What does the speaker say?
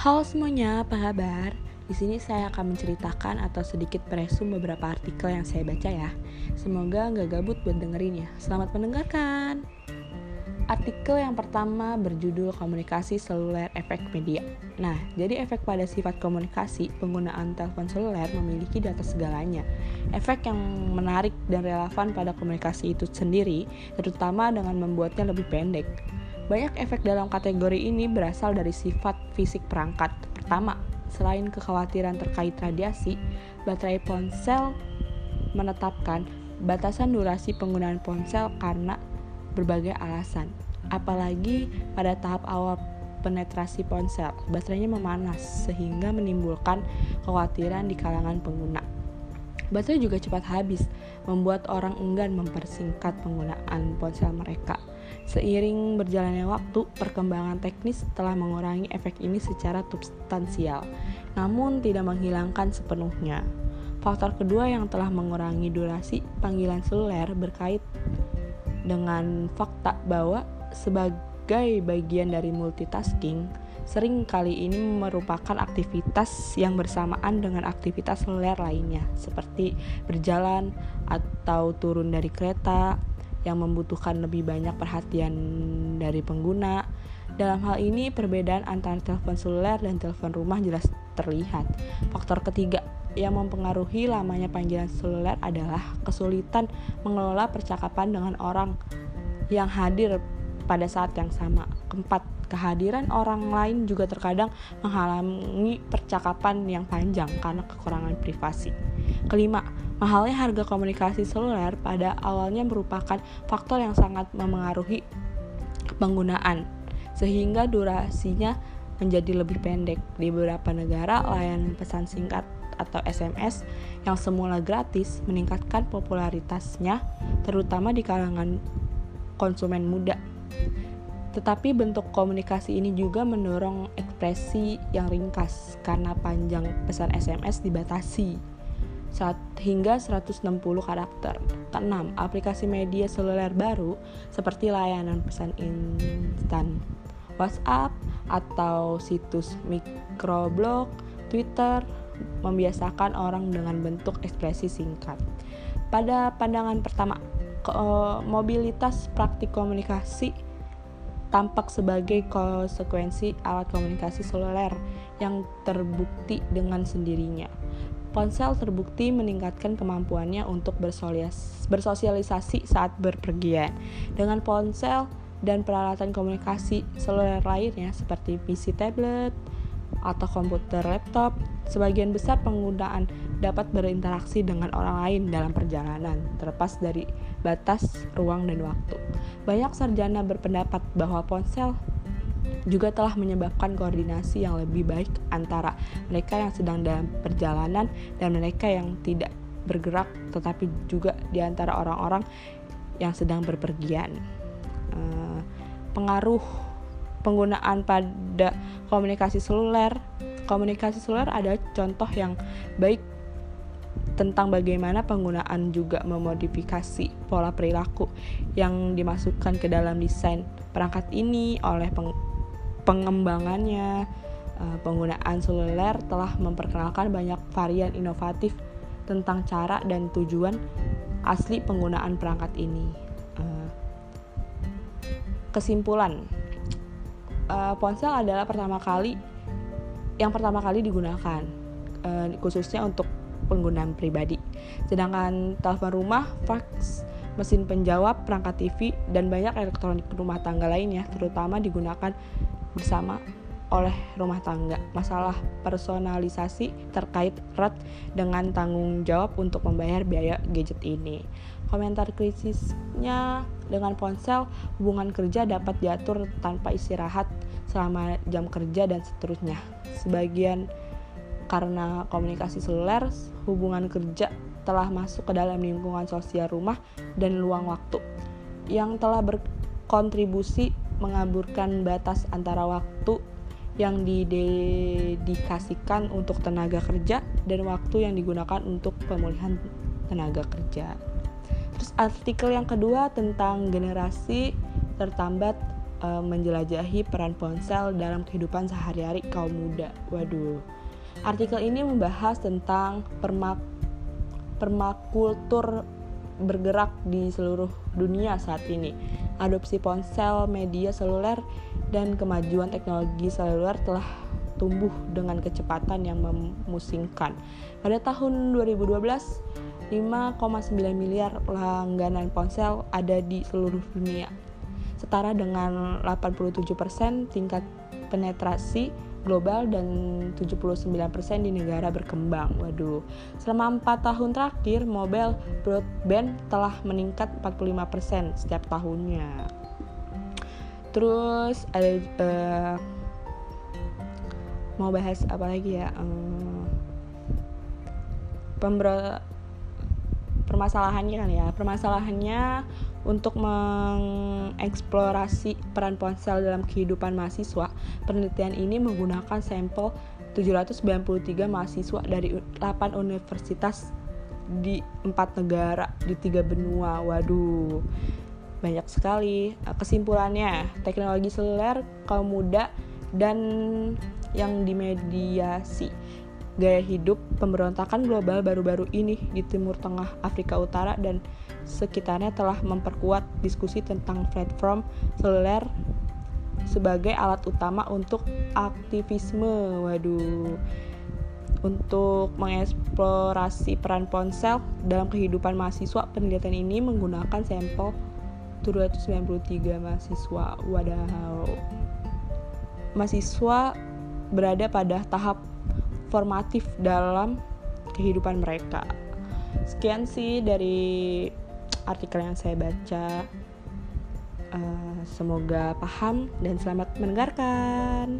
Halo semuanya, apa kabar? Di sini saya akan menceritakan atau sedikit meresum beberapa artikel yang saya baca ya. Semoga nggak gabut buat dengerin ya. Selamat mendengarkan. Artikel yang pertama berjudul Komunikasi Seluler Efek Media. Nah, jadi efek pada sifat komunikasi, penggunaan telepon seluler memiliki data segalanya. Efek yang menarik dan relevan pada komunikasi itu sendiri, terutama dengan membuatnya lebih pendek. Banyak efek dalam kategori ini berasal dari sifat fisik perangkat. Pertama, selain kekhawatiran terkait radiasi, baterai ponsel menetapkan batasan durasi penggunaan ponsel karena berbagai alasan. Apalagi pada tahap awal penetrasi ponsel, baterainya memanas sehingga menimbulkan kekhawatiran di kalangan pengguna. Baterai juga cepat habis, membuat orang enggan mempersingkat penggunaan ponsel mereka. Seiring berjalannya waktu, perkembangan teknis telah mengurangi efek ini secara substansial, namun tidak menghilangkan sepenuhnya. Faktor kedua yang telah mengurangi durasi panggilan seluler berkait dengan fakta bahwa sebagai bagian dari multitasking, sering kali ini merupakan aktivitas yang bersamaan dengan aktivitas seluler lainnya, seperti berjalan atau turun dari kereta, yang membutuhkan lebih banyak perhatian dari pengguna. Dalam hal ini, perbedaan antara telepon seluler dan telepon rumah jelas terlihat. Faktor ketiga yang mempengaruhi lamanya panggilan seluler adalah kesulitan mengelola percakapan dengan orang yang hadir pada saat yang sama. Keempat, kehadiran orang lain juga terkadang menghalangi percakapan yang panjang karena kekurangan privasi. Kelima, Mahalnya harga komunikasi seluler pada awalnya merupakan faktor yang sangat memengaruhi penggunaan, sehingga durasinya menjadi lebih pendek. Di beberapa negara, layanan pesan singkat atau SMS yang semula gratis meningkatkan popularitasnya, terutama di kalangan konsumen muda. Tetapi bentuk komunikasi ini juga mendorong ekspresi yang ringkas karena panjang pesan SMS dibatasi hingga 160 karakter. Keenam, aplikasi media seluler baru seperti layanan pesan instan WhatsApp atau situs microblog, Twitter membiasakan orang dengan bentuk ekspresi singkat. Pada pandangan pertama, mobilitas praktik komunikasi tampak sebagai konsekuensi alat komunikasi seluler yang terbukti dengan sendirinya. Ponsel terbukti meningkatkan kemampuannya untuk bersosialisasi saat berpergian. Dengan ponsel dan peralatan komunikasi seluler lainnya seperti PC tablet atau komputer laptop, sebagian besar penggunaan dapat berinteraksi dengan orang lain dalam perjalanan, terlepas dari batas ruang dan waktu. Banyak sarjana berpendapat bahwa ponsel juga telah menyebabkan koordinasi yang lebih baik antara mereka yang sedang dalam perjalanan dan mereka yang tidak bergerak tetapi juga di antara orang-orang yang sedang berpergian. Uh, pengaruh penggunaan pada komunikasi seluler. Komunikasi seluler ada contoh yang baik tentang bagaimana penggunaan juga memodifikasi pola perilaku yang dimasukkan ke dalam desain perangkat ini oleh pengembangannya, uh, penggunaan seluler telah memperkenalkan banyak varian inovatif tentang cara dan tujuan asli penggunaan perangkat ini. Uh, kesimpulan, uh, ponsel adalah pertama kali yang pertama kali digunakan, khususnya untuk penggunaan pribadi. Sedangkan telepon rumah, fax, mesin penjawab, perangkat TV, dan banyak elektronik rumah tangga lainnya terutama digunakan bersama oleh rumah tangga. Masalah personalisasi terkait erat dengan tanggung jawab untuk membayar biaya gadget ini. Komentar krisisnya dengan ponsel, hubungan kerja dapat diatur tanpa istirahat selama jam kerja dan seterusnya. Sebagian karena komunikasi seluler, hubungan kerja telah masuk ke dalam lingkungan sosial rumah dan luang waktu yang telah berkontribusi mengaburkan batas antara waktu yang didedikasikan untuk tenaga kerja dan waktu yang digunakan untuk pemulihan tenaga kerja. Terus artikel yang kedua tentang generasi tertambat uh, menjelajahi peran ponsel dalam kehidupan sehari-hari kaum muda. Waduh. Artikel ini membahas tentang permak permakultur bergerak di seluruh dunia saat ini. Adopsi ponsel, media seluler, dan kemajuan teknologi seluler telah tumbuh dengan kecepatan yang memusingkan. Pada tahun 2012, 5,9 miliar langganan ponsel ada di seluruh dunia, setara dengan 87% tingkat penetrasi global dan 79% di negara berkembang. Waduh. Selama 4 tahun terakhir, mobile broadband telah meningkat 45% setiap tahunnya. Terus ada uh, mau bahas apa lagi ya um, permasalahannya kan ya. Permasalahannya untuk mengeksplorasi peran ponsel dalam kehidupan mahasiswa. Penelitian ini menggunakan sampel 793 mahasiswa dari 8 universitas di empat negara di tiga benua. Waduh banyak sekali kesimpulannya. Teknologi seluler kaum muda dan yang dimediasi gaya hidup pemberontakan global baru-baru ini di Timur Tengah, Afrika Utara, dan sekitarnya telah memperkuat diskusi tentang platform seluler sebagai alat utama untuk aktivisme. Waduh. Untuk mengeksplorasi peran ponsel dalam kehidupan mahasiswa, penelitian ini menggunakan sampel 293 mahasiswa. Wadaw. Mahasiswa berada pada tahap formatif dalam kehidupan mereka. Sekian sih dari artikel yang saya baca. Uh, semoga paham dan selamat mendengarkan.